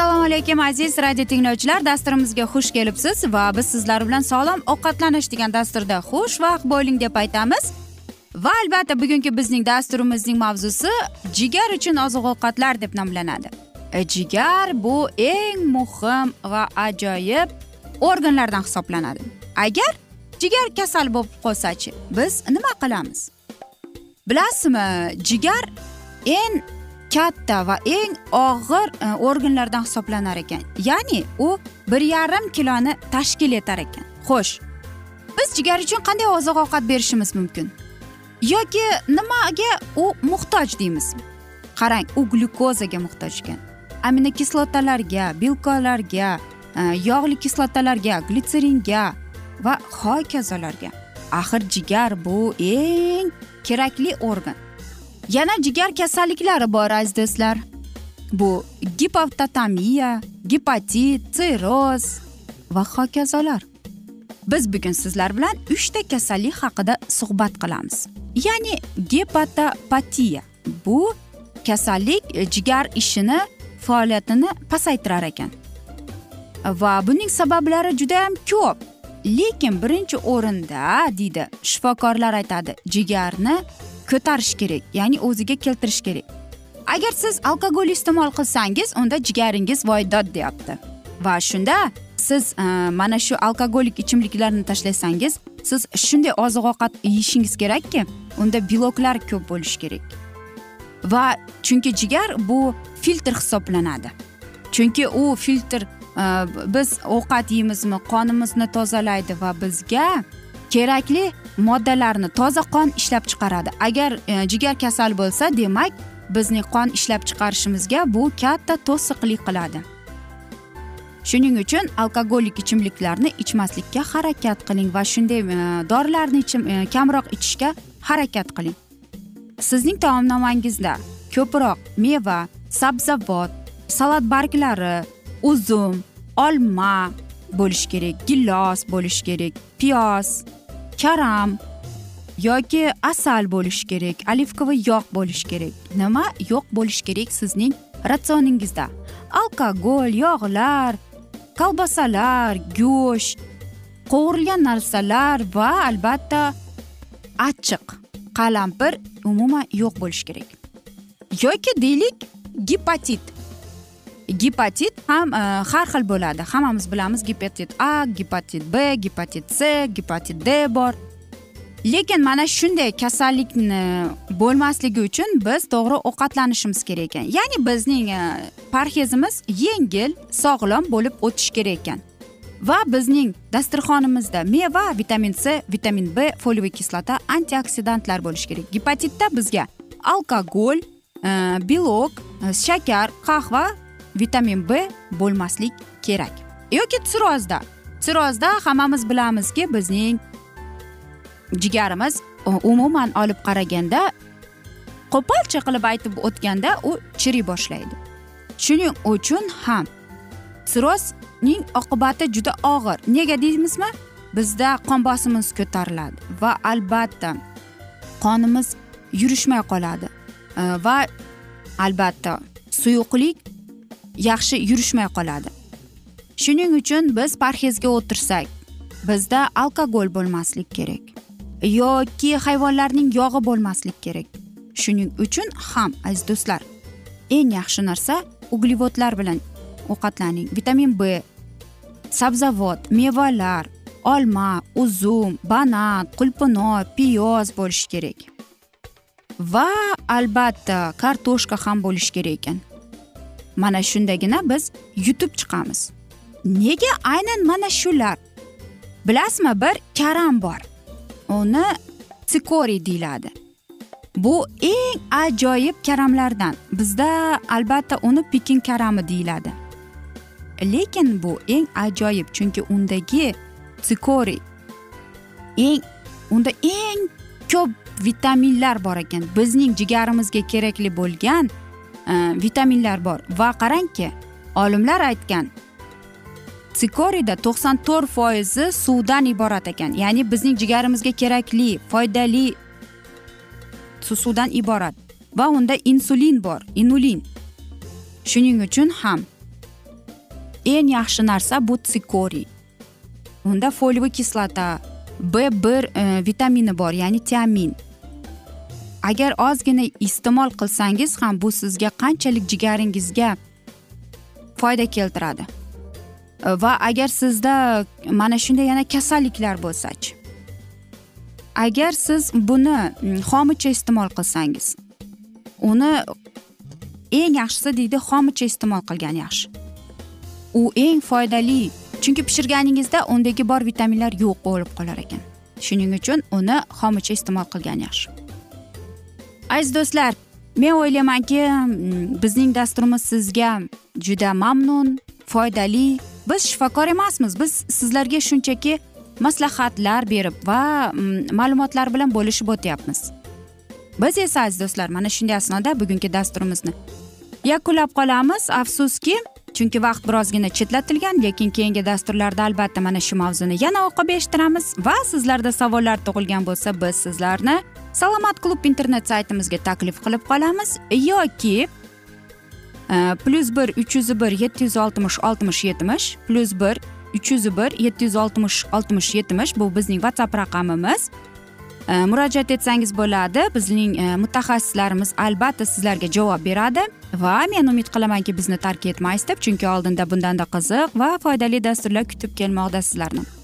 assalomu alaykum aziz radio tinglovchilar. Dasturimizga xush kelibsiz va biz sizlar bilan sog'lom ovqatlanish degan dasturda xushvaqt bo'ling deb aytamiz. Va albatta bugungi bizning dasturimizning mavzusi jigar uchun oziq ovqatlar deb nomlanadi. E, jigar bu eng muhim va ajoyib organlardan hisoblanadi. Agar jigar kasal bo'lib qolsachi biz nima qilamiz? Bilasizmi jigar eng katta va eng og'ir e, organlardan hisoblanar ekan. Ya'ni u bir yarim kiloni tashkil etar ekan. Xo'sh biz jigar uchun qanday oziq ovqat berishimiz mumkin? Yoki nimaga u muhtoj deymiz? Qarang u glyukozaga muhtoj ekan. Aminokislotalarga belkolarga e, yog'li kislotalarga glitseringa va hokazolarga. Axir jigar bu eng kerakli organ. Yana jigar kasalliklari bor aziz do'stlar. Bu gipototamiya gepatit sirroz va hokazolar. Biz bugun sizlar bilan uchta kasallik haqida suhbat qilamiz. Ya'ni gepatopatiya bu kasallik jigar ishini faoliyatini pasaytirar ekan. Va buning sabablari judayam ko'p. Lekin birinchi o'rinda deydi shifokorlar aytadi jigarni ko'tarish kerak ya'ni o'ziga keltirish kerak. Agar siz alkogol iste'mol qilsangiz unda jigaringiz voydod deyapti. Va shunda siz e, mana shu alkogolik ichimliklarni tashlasangiz siz shunday oziq ovqat yeyishingiz kerakki unda beloklar ko'p bo'lishi kerak. Va chunki jigar bu filtr hisoblanadi. Chunki u filtr Э, biz ovqat yeymizmi qonimizni tozalaydi va bizga kerakli moddalarni toza qon ishlab chiqaradi. Agar e, jigar kasal bo'lsa demak bizning qon ishlab chiqarishimizga bu katta to'siqlik qiladi. Shuning uchun alkogolik ichimliklarni ichmaslikka harakat qiling va shunday e, dorilarni ichim e, kamroq ichishga harakat qiling. Sizning taomnomangizda ko'proq meva sabzavot salat barglari uzum olma bo'lishi kerak gilos bo'lishi kerak piyoz karam yoki asal bo'lishi kerak olivkovoy yog' bo'lishi kerak. Nima? Yo'q bo'lishi kerak sizning ratsioningizda. Alkogol yog'lar kolbasalar go'sht qovurilgan narsalar va albatta achchiq qalampir umuman yo'q bo'lishi kerak. Yoki deylik gepatit gepatit ham har xil bo'ladi hammamiz bilamiz gepatit a gepatit b gepatit c gepatit d bor lekin mana shunday kasallikni bo'lmasligi uchun biz to'g'ri ovqatlanishimiz kerak ekan ya'ni bizning parhezimiz yengil sog'lom bo'lib o'tishi kerak ekan va bizning dasturxonimizda meva vitamin c vitamin b foliyaviy kislota antioksidantlar bo'lishi kerak gepatitda bizga alkogol belok shakar qahva vitamin b bo'lmaslik kerak. Yoki sirozda sirozda hammamiz bilamizki bizning jigarimiz umuman olib qaraganda qo'polcha qilib aytib o'tganda u chiriy boshlaydi. Shuning uchun ham sirozning oqibati juda og'ir. Nega deymizmi? Bizda qon bosimimiz ko'tariladi va albatta qonimiz yurishmay qoladi. Va albatta suyuqlik yaxshi yurishmay qoladi. Shuning uchun biz parhezga o'tirsak bizda alkogol bo'lmaslik kerak yoki hayvonlarning yog'i bo'lmaslik kerak. Shuning uchun ham aziz do'stlar eng yaxshi narsa uglevodlar bilan ovqatlaning. Vitamin b sabzavot mevalar olma uzum banan qulpunoy piyoz bo'lishi kerak. Va albatta kartoshka ham bo'lishi kerak ekan. Mana shundagina biz yutib chiqamiz. Nega aynan mana shular? Bilasizmi bir karam bor. Uni sikoriy deyiladi. Bu eng ajoyib karamlardan. Bizda albatta uni pekin karami deyiladi. Lekin bu eng ajoyib chunki undagi sikoriy eng unda eng ko'p vitaminlar bor ekan. Bizning jigarimizga kerakli bo'lgan E, vitaminlar bor. Va qarangki olimlar aytgan sikoriyda to'qson to'rt foizi suvdan iborat ekan. Ya'ni bizning jigarimizga kerakli foydali suvdan iborat. Va unda insulin bor inulin. Shuning uchun ham eng yaxshi narsa bu sikoriy unda foliyaviy kislota b bir e, vitamini bor ya'ni tiamin. Agar ozgina iste'mol qilsangiz ham bu sizga qanchalik jigaringizga foyda keltiradi? E, va agar sizda mana shunday yana kasalliklar bo'lsachi agar siz buni xomicha iste'mol qilsangiz uni eng yaxshisi deydi xomicha iste'mol qilgan yaxshi. U eng foydali chunki pishirganingizda undagi bor vitaminlar yo'q bo'lib qolar ekan. Shuning uchun uni xomicha iste'mol qilgan yaxshi. Aziz do'stlar men o'ylaymanki mm, bizning dasturimiz sizga juda mamnun foydali. Biz shifokor emasmiz. Biz sizlarga shunchaki maslahatlar berib va mm, ma'lumotlar bilan bo'lishib o'tyapmiz. Biz esa aziz do'stlar mana shunday asnoda bugungi dasturimizni yakunlab qolamiz. Afsuski chunki vaqt birozgina chetlatilgan lekin keyingi dasturlarda albatta mana shu mavzuni yana o'qib eshittiramiz va sizlarda savollar tug'ilgan bo'lsa biz sizlarni salomat klub internet saytimizga taklif qilib qolamiz. Yoki e, plyus bir uch yuz bir yetti yuz oltmish oltmish yetmish plyus bir uch yuz bir yetti yuz oltmish oltmish yetmish bu bizning whatsapp raqamimiz. E, murojaat etsangiz bo'ladi. Bizning e, mutaxassislarimiz albatta sizlarga javob beradi. Va men umid qilamanki bizni tark etmaysiz deb chunki oldinda bundanda qiziq va foydali dasturlar kutib kelmoqda sizlarni.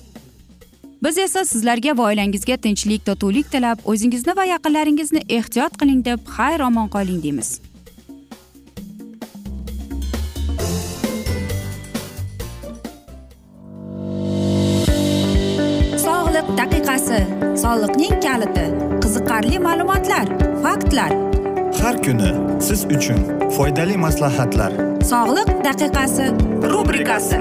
Biz esa sizlarga va oilangizga tinchlik totuvlik tilab o'zingizni va yaqinlaringizni ehtiyot qiling deb xayr omon qoling deymiz. Sog'liq daqiqasi soliqning kaliti qiziqarli ma'lumotlar faktlar. Har kuni siz uchun foydali maslahatlar. Sog'liq daqiqasi rubrikasi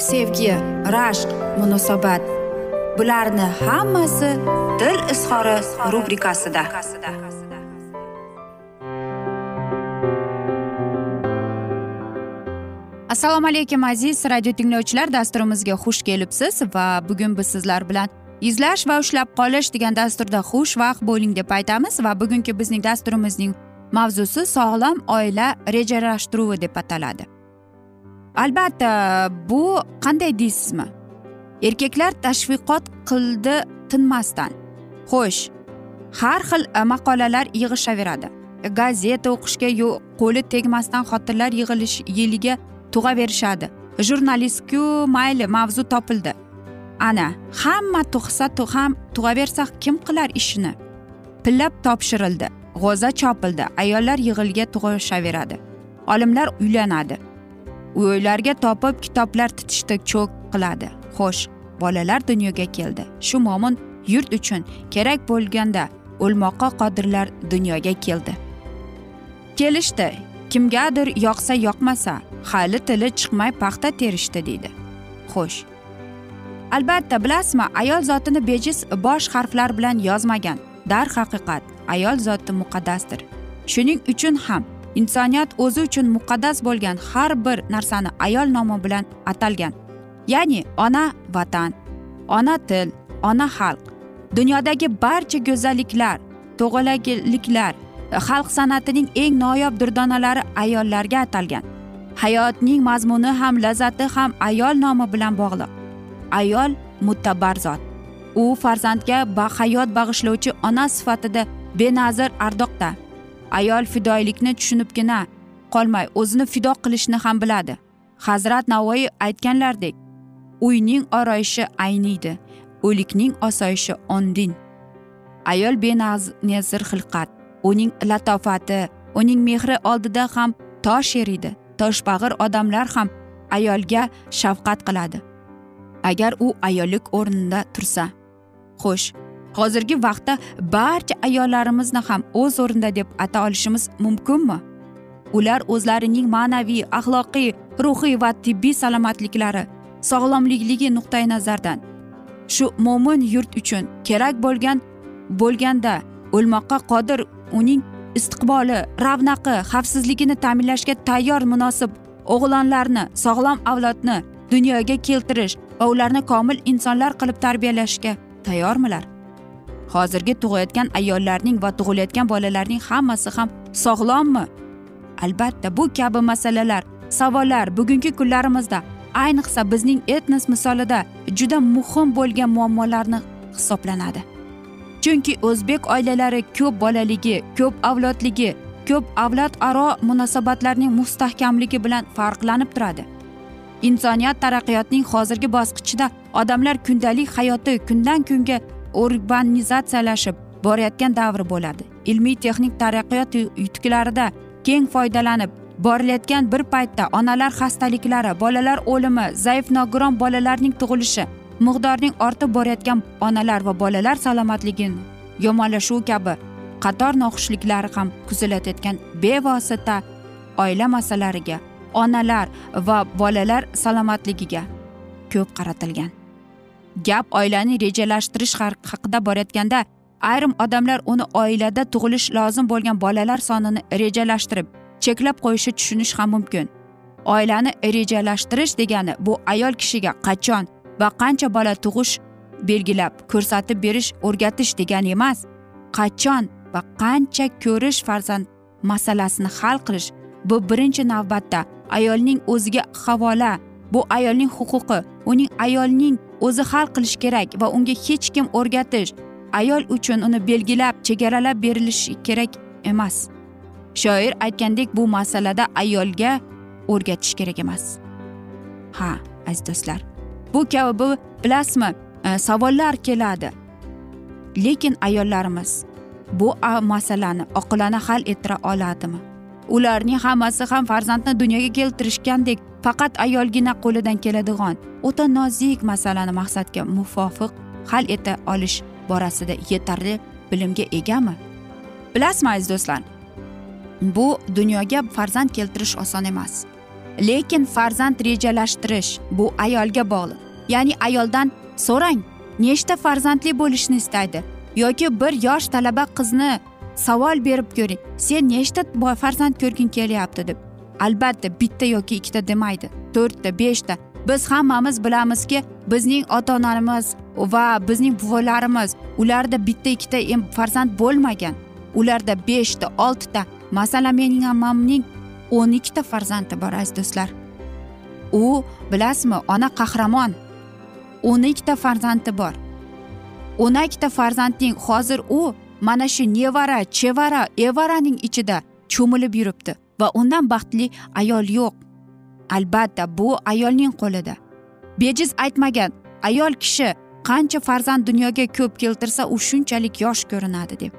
sevgi rashq munosabat. Bularni hammasi dil izhori rubrikasida. Assalomu alaykum aziz radio tinglovchilar. Dasturimizga xush kelibsiz va bugun biz sizlar bilan izlash va ushlab qolish degan dasturda xushvaqt bo'ling deb aytamiz va bugungi bizning dasturimizning mavzusi sog'lom oila rejalashtiruvi deb ataladi. Albatta bu qanday deysizmi? Erkaklar tashviqot qildi tinmasdan. Xo'sh har xil e, maqolalar yig'ishaveradi. Gazeta o'qishga qo'li tegmasdan xotinlar yig'ilish yiliga tug'averishadi jurnalistku mayli mavzu topildi. Ana hamma tug'sa ham tug'aversa kim qilar ishini? Pillab topshirildi g'o'za chopildi ayollar yig'ilga tug'ishaveradi. Olimlar uylanadi. Uylarga topib kitoblar titishda cho'k qiladi. Xo'sh bolalar dunyoga keldi. Shu mo'min yurt uchun kerak bo'lganda o'lmoqqa qodirlar dunyoga keldi. Kelishdi. Kimgadir yoqsa yoqmasa hali tili chiqmay paxta terishdi deydi. Xo'sh. Albatta bilasizmi ayol zotini bejiz bosh harflar bilan yozmagan. Darhaqiqat ayol zoti muqaddasdir. Shuning uchun ham insoniyat o'zi uchun muqaddas bo'lgan har bir narsani ayol nomi bilan atalgan. Ya'ni ona vatan ona til ona xalq. Dunyodagi barcha go'zalliklar to'g'alagiliklar xalq san'atining eng noyob durdonalari ayollarga atalgan. Hayotning mazmuni ham lazzati ham ayol nomi bilan bog'liq. Ayol muttabar zot. U farzandga hayot bag'ishlovchi ona sifatida benazir ardoqda ayol fidoyilikni tushunibgina qolmay o'zini fido qilishni ham biladi. Hazrat navoiy aytganlaridek uyning oroyishi ayniydi o'likning osoyishi ondin. Ayol benazir xilqat uning latofati uning mehri oldida ham tosh eriydi toshbag'ir odamlar ham ayolga shafqat qiladi. Agar u ayollik o'rnida tursa xo'sh hozirgi vaqtda barcha ayollarimizni ham o'z o'rnida deb ata olishimiz mumkinmi? Ular o'zlarining ma'naviy axloqiy ruhiy va tibbiy salomatliklari sog'lomlikligi nuqtai nazardan. Shu mo'min yurt uchun kerak bo'lgan bo'lganda o'lmoqqa qodir uning istiqboli ravnaqi xavfsizligini ta'minlashga tayyor munosib o'g'lonlarni sog'lom avlodni dunyoga keltirish va ularni komil insonlar qilib tarbiyalashga tayyormilar? Hozirgi tug'ayotgan ayollarning va tug'ilayotgan bolalarning hammasi ham sog'lommi? Albatta bu kabi masalalar savollar bugungi kunlarimizda ayniqsa bizning etnos misolida juda muhim bo'lgan muammolarni hisoblanadi. Chunki o'zbek oilalari ko'p bolaligi ko'p avlodligi ko'p avlod aro munosabatlarning mustahkamligi bilan farqlanib turadi. Insoniyat taraqqiyotining hozirgi bosqichida odamlar kundalik hayoti kundan kunga urbanizatsiyalashib borayotgan davr bo'ladi. Ilmiy texnik taraqqiyot yutuqlarida keng foydalanib borilayotgan bir paytda onalar xastaliklari bolalar o'limi zaif nogiron bolalarning tug'ilishi miqdorning ortib borayotgan onalar va bolalar salomatligini yomonlashuvi kabi qator noxushliklar ham kuzatilayotgan bevosita oila masalalariga onalar va bolalar salomatligiga ko'p qaratilgan. Gap oilani rejalashtirish haqida borayotganda ayrim odamlar uni oilada tug'ilish lozim bo'lgan bolalar sonini rejalashtirib cheklab qo'yishi tushunish ham mumkin. Oilani rejalashtirish degani bu ayol kishiga qachon va qancha bola tug'ish belgilab ko'rsatib berish o'rgatish degani emas qachon va qancha ko'rish farzand masalasini hal qilish. Bu birinchi navbatda ayolning o'ziga havola bu ayolning huquqi uning ayolning o'zi hal qilish kerak va unga hech kim o'rgatish ayol uchun uni belgilab chegaralab berilishi kerak emas. Shoir aytgandek bu masalada ayolga o'rgatish kerak emas. Ha aziz do'stlar bu kabi bu bilasizmi e, savollar keladi. Lekin ayollarimiz bu masalani oqilona hal ettira oladimi? Ularning hammasi ham farzandni dunyoga keltirishgandek faqat ayolgina qo'lidan keladigan o'ta nozik masalani maqsadga muvofiq hal eta olish borasida yetarli bilimga egami? Bilasizmi aziz do'stlar? Bu dunyoga farzand keltirish oson emas. Lekin farzand rejalashtirish bu ayolga bog'liq. Ya'ni ayoldan so'rang nechta farzandli bo'lishni istaydi yoki bir yosh talaba qizni savol berib ko'ring. Sen nechta farzand ko'rging kelyapti deb. Albatta bitta yoki ikkita demaydi. To'rtta beshta. Biz hammamiz bilamizki bizning ota onamiz va bizning buvilarimiz ularda bitta ikkita farzand bo'lmagan. Ularda beshta oltita. Masalan mening ammamning o'n ikkita farzandi bor aziz do'stlar. U bilasizmi ona qahramon. O'n ikkita farzandi bor. O'n ikkita farzandning hozir u mana shu nevara chevara evaraning ichida cho'milib yuribdi va undan baxtli ayol yo'q. Albatta bu ayolning qo'lida. Bejiz aytmagan ayol kishi qancha farzand dunyoga ko'p keltirsa u shunchalik yosh ko'rinadi deb.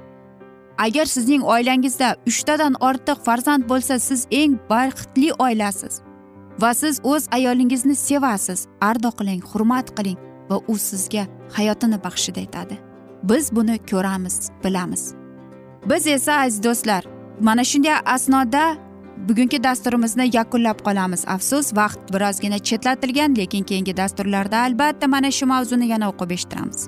Agar sizning oilangizda uchtadan ortiq farzand bo'lsa siz eng baxtli oilasiz va siz o'z ayolingizni sevasiz. Ardoqlang qiling hurmat qiling va u sizga hayotini baxshida etadi biz buni ko'ramiz bilamiz. Biz esa aziz do'stlar mana shunday asnoda bugungi dasturimizni yakunlab qolamiz. Afsus vaqt birozgina chetlatilgan lekin keyingi dasturlarda albatta mana shu mavzuni yana o'qib eshittiramiz.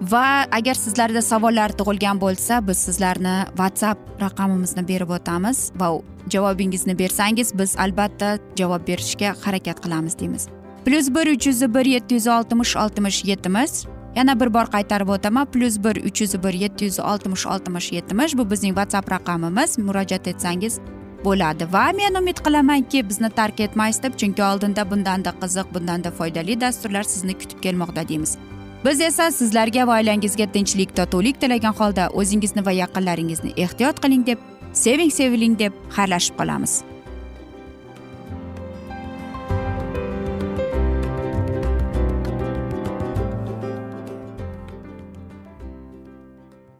Va agar sizlarda savollar tug'ilgan bo'lsa biz sizlarni whatsapp raqamimizni berib o'tamiz va javobingizni bersangiz biz albatta javob berishga harakat qilamiz deymiz. Plyus bir uch yuz bir yetti yuz oltmish oltmish yetmish yana bir bor qaytarib o'taman. Plyus bir uch yuz bir yetti yuz oltmish oltmish yetmish. Bu bizning whatsapp raqamimiz. Murojaat etsangiz bo'ladi. Va men umid qilamanki bizni tark etmaysiz deb chunki oldinda bundanda qiziq bundanda foydali dasturlar sizni kutib kelmoqda deymiz. Biz esa sizlarga va oilangizga tinchlik totuvlik tilagan holda o'zingizni va yaqinlaringizni ehtiyot qiling deb seving seviling deb xayrlashib qolamiz.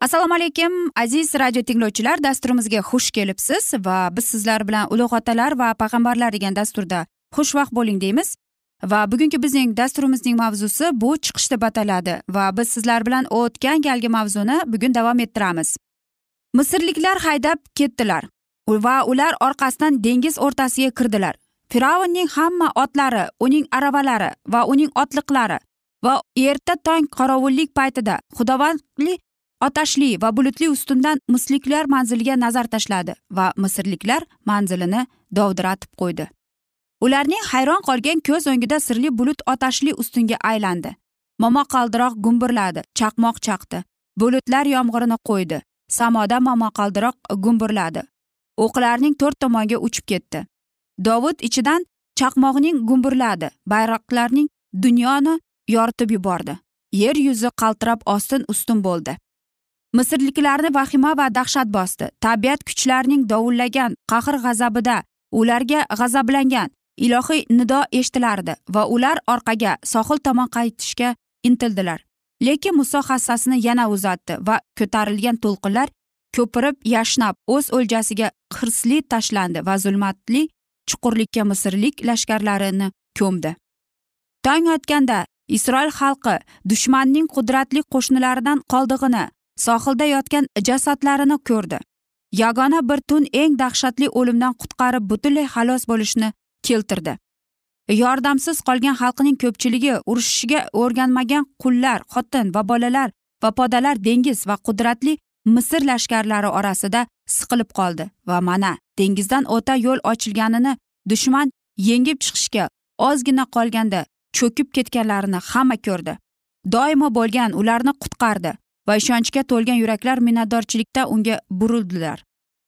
Assalomu alaykum aziz radio tinglovchilar dasturimizga xush kelibsiz va biz sizlar bilan ulug' otalar va payg'ambarlar degan dasturda xushvaqt bo'ling deymiz. Va bugungi bizning dasturimizning mavzusi bu chiqish deb ataladi va biz sizlar bilan o'tgan galgi mavzuni bugun davom ettiramiz. Misrliklar haydab ketdilar va ular orqasidan dengiz o'rtasiga kirdilar. Fir'avnning hamma otlari uning aravalari va uning otliqlari va erta tong qorovullik paytida xudovandli otashli va bulutli ustundan misrliklar manziliga nazar tashladi va misrliklar manzilini dovdiratib qo'ydi ularning hayron qolgan ko'z o'ngida sirli bulut otashli ustunga aylandi momaqaldiroq gumburladi chaqmoq chaqdi bulutlar yomg'irini qo'ydi samoda momaqaldiroq gumburladi o'qlarning to'rt tomonga uchib ketdi dovud ichidan chaqmoqning gumburladi bayroqlarning dunyoni yoritib yubordi yer yuzi qaltirab ostin ustun bo'ldi misrliklarni vahima va dahshat bosdi. Tabiat kuchlarining dovullagan qahr g'azabida ularga g'azablangan ilohiy nido eshitilardi va ular orqaga sohil tomon qaytishga intildilar. Lekin muso hassasini yana uzatdi va ko'tarilgan to'lqinlar ko'pirib yashnab o'z o'ljasiga hirsli tashlandi va zulmatli chuqurlikka misrlik lashkarlarini ko'mdi. Tong otganda isroil xalqi dushmanning qudratli qo'shnilaridan qoldig'ini sohilda yotgan jasadlarini ko'rdi. Yagona bir tun eng dahshatli o'limdan qutqarib butunlay xalos bo'lishni keltirdi. Yordamsiz qolgan xalqning ko'pchiligi urushishga o'rganmagan qullar xotin va bolalar va podalar dengiz va qudratli misr lashkarlari orasida siqilib qoldi va mana dengizdan o'ta yo'l ochilganini dushman yengib chiqishga ozgina qolganda cho'kib ketganlarini hamma ko'rdi. Doimo bo'lgan ularni qutqardi. Va ishonchga to'lgan yuraklar minnatdorchilikda unga burildilar.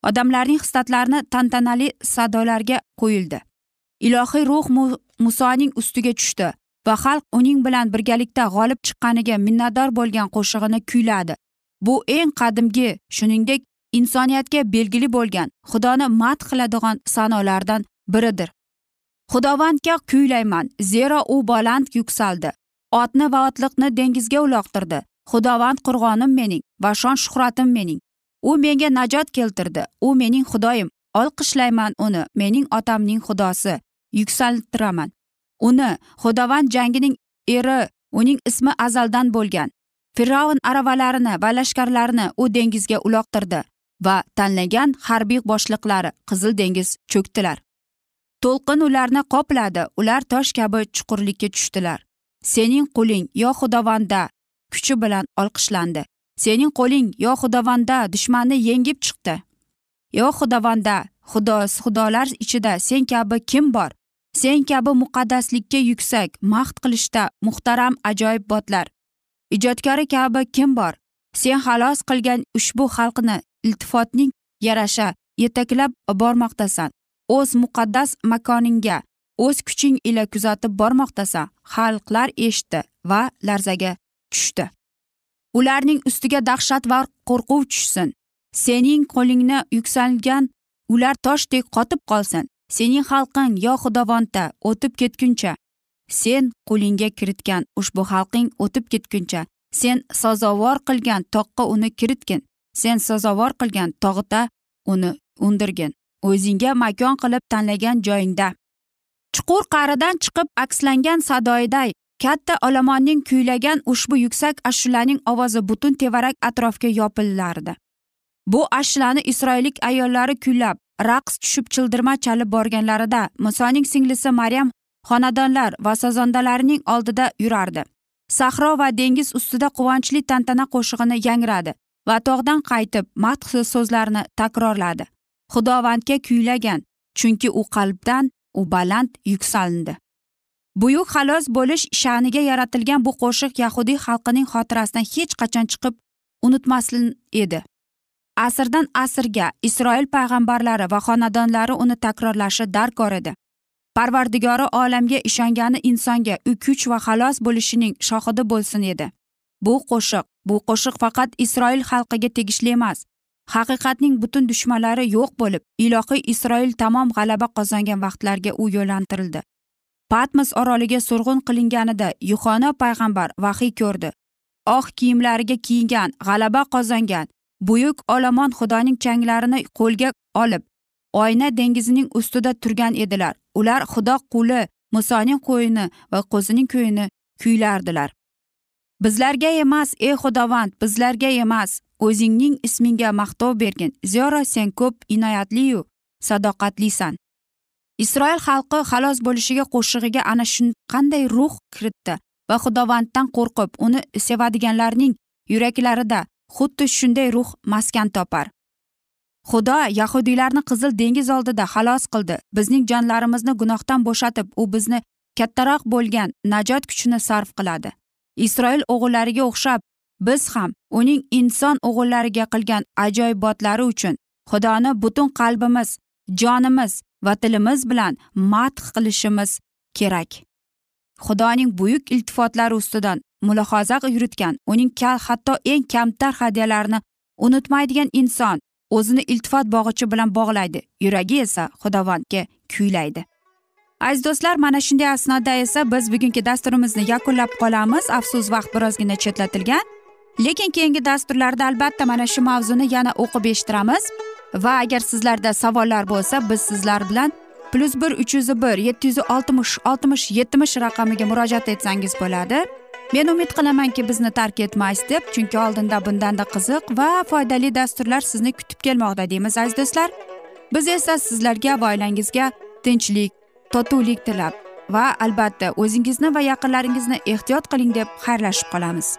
Odamlarning hislatlarini tantanali sadolarga qo'yildi. Ilohiy ruh musoning ustiga tushdi va xalq uning bilan birgalikda g'olib chiqqaniga minnatdor bo'lgan qo'shig'ini kuyladi. Bu eng qadimgi shuningdek insoniyatga belgili bo'lgan xudoni madh qiladigan sanolardan biridir. Xudovandga kuylayman zero u baland yuksaldi. Otni va otliqni dengizga uloqtirdi. Xudovand qurg'onim mening va shon shuhratim mening. U menga najot keltirdi. U mening xudoyim. Olqishlayman uni. Mening otamning xudosi. Yuksaltiraman. Uni xudovand jangining eri uning ismi azaldan bo'lgan. Fir'avn aravalarini va lashkarlarini u dengizga uloqtirdi va tanlagan harbiy boshliqlari qizil dengiz cho'kdilar. To'lqin ularni qopladi. Ular tosh kabi chuqurlikka tushdilar. Sening quling yo xudovanda kuchi bilan olqishlandi. Sening qo'ling yo xudovanda dushmanni yengib chiqdi. Yo xudovanda xudo xudolar ichida sen kabi kim bor? Sen kabi muqaddaslikka yuksak maxt qilishda muhtaram ajoyib botlar. Ijodkori kabi kim bor? Sen xalos qilgan ushbu xalqni iltifotning yarasha yetaklab bormoqdasan. O'z muqaddas makoningga o'z kuching ila kuzatib bormoqdasan xalqlar eshitdi va larzaga tushdi. Ularning ustiga dahshat va qo'rquv tushsin. Sening qo'lingni yuksalgan ular toshdek qotib qolsin. Sening xalqing yo xudovonda o'tib ketguncha sen qo'lingga kiritgan ushbu xalqing o'tib ketguncha sen sazovor qilgan toqqa uni kiritgin sen sazovor qilgan tog'da uni undirgin o'zingga makon qilib tanlagan joyingda. Chuqur qa'ridan chiqib akslangan sadoiday katta olomonning kuylagan ushbu yuksak ashulaning ovozi butun tevarak atrofga yopilardi bu ashulani isroillik ayollari kuylab raqs tushib childirma chalib borganlarida musoning singlisi maryam xonadonlar va sazondalarning oldida yurardi. Sahro va dengiz ustida quvonchli tantana qo'shig'ini yangradi va tog'dan qaytib madh so'zlarini takrorladi. Xudovandga kuylagan chunki u qalbdan u baland yuksalindi. Buyuk xalos bo'lish sha'niga yaratilgan bu qo'shiq yahudiy xalqining xotirasidan hech qachon chiqib unutmaslin edi. Asrdan asrga isroil payg'ambarlari va xonadonlari uni takrorlashi darkor edi. Parvardigori olamga ishongani insonga u kuch va xalos bo'lishining shohidi bo'lsin edi. Bu qo'shiq bu qo'shiq faqat isroil xalqiga tegishli emas haqiqatning butun dushmanlari yo'q bo'lib ilohiy isroil tamom g'alaba qozongan vaqtlarga u yo'llantirildi. Patmos oroliga surg'un qilinganida yuxona payg'ambar vahiy ko'rdi. Oq kiyimlariga kiyingan g'alaba qozongan buyuk olomon xudoning changlarini qo'lga olib oyna dengizining ustida turgan edilar. Ular xudo quli musoning qo'yini va qo'zining ko'yini kuylardilar. Bizlarga emas ey xudovand bizlarga emas o'zingning ismingga maqtov bergin. Zero sen ko'p inoyatliyu sadoqatlisan isroil xalqi xalos bo'lishiga qo'shig'iga ana shunqanday ruh kiritdi va xudovanddan qo'rqib uni sevadiganlarning yuraklarida xuddi shunday ruh maskan topar. Xudo yahudiylarni qizil dengiz oldida xalos qildi. Bizning jonlarimizni gunohdan bo'shatib u bizni kattaroq bo'lgan najot kuchini sarf qiladi. Isroil o'g'illariga o'xshab biz ham uning inson o'g'illariga qilgan ajoyibotlari uchun xudoni butun qalbimiz jonimiz va tilimiz bilan madh qilishimiz kerak. Xudoning buyuk iltifotlari ustidan mulohaza yuritgan uning hatto eng kamtar hadyalarini unutmaydigan inson o'zini iltifot bog'ichi bilan bog'laydi. Yuragi esa xudovandga kuylaydi. Aziz do'stlar mana shunday asnoda esa biz bugungi dasturimizni yakunlab qolamiz. Afsus vaqt birozgina chetlatilgan. Lekin keyingi dasturlarda albatta mana shu mavzuni yana o'qib eshittiramiz. Va agar sizlarda savollar bo'lsa biz sizlar bilan plyus bir uch yuz bir yetti yuz oltmish oltmish yetmish raqamiga murojaat etsangiz bo'ladi. Men umid qilamanki bizni tark etmaysiz deb chunki oldinda bundanda qiziq va foydali dasturlar sizni kutib kelmoqda deymiz aziz do'stlar. Biz esa sizlarga va oilangizga tinchlik totuvlik tilab va albatta o'zingizni va yaqinlaringizni ehtiyot qiling deb xayrlashib qolamiz.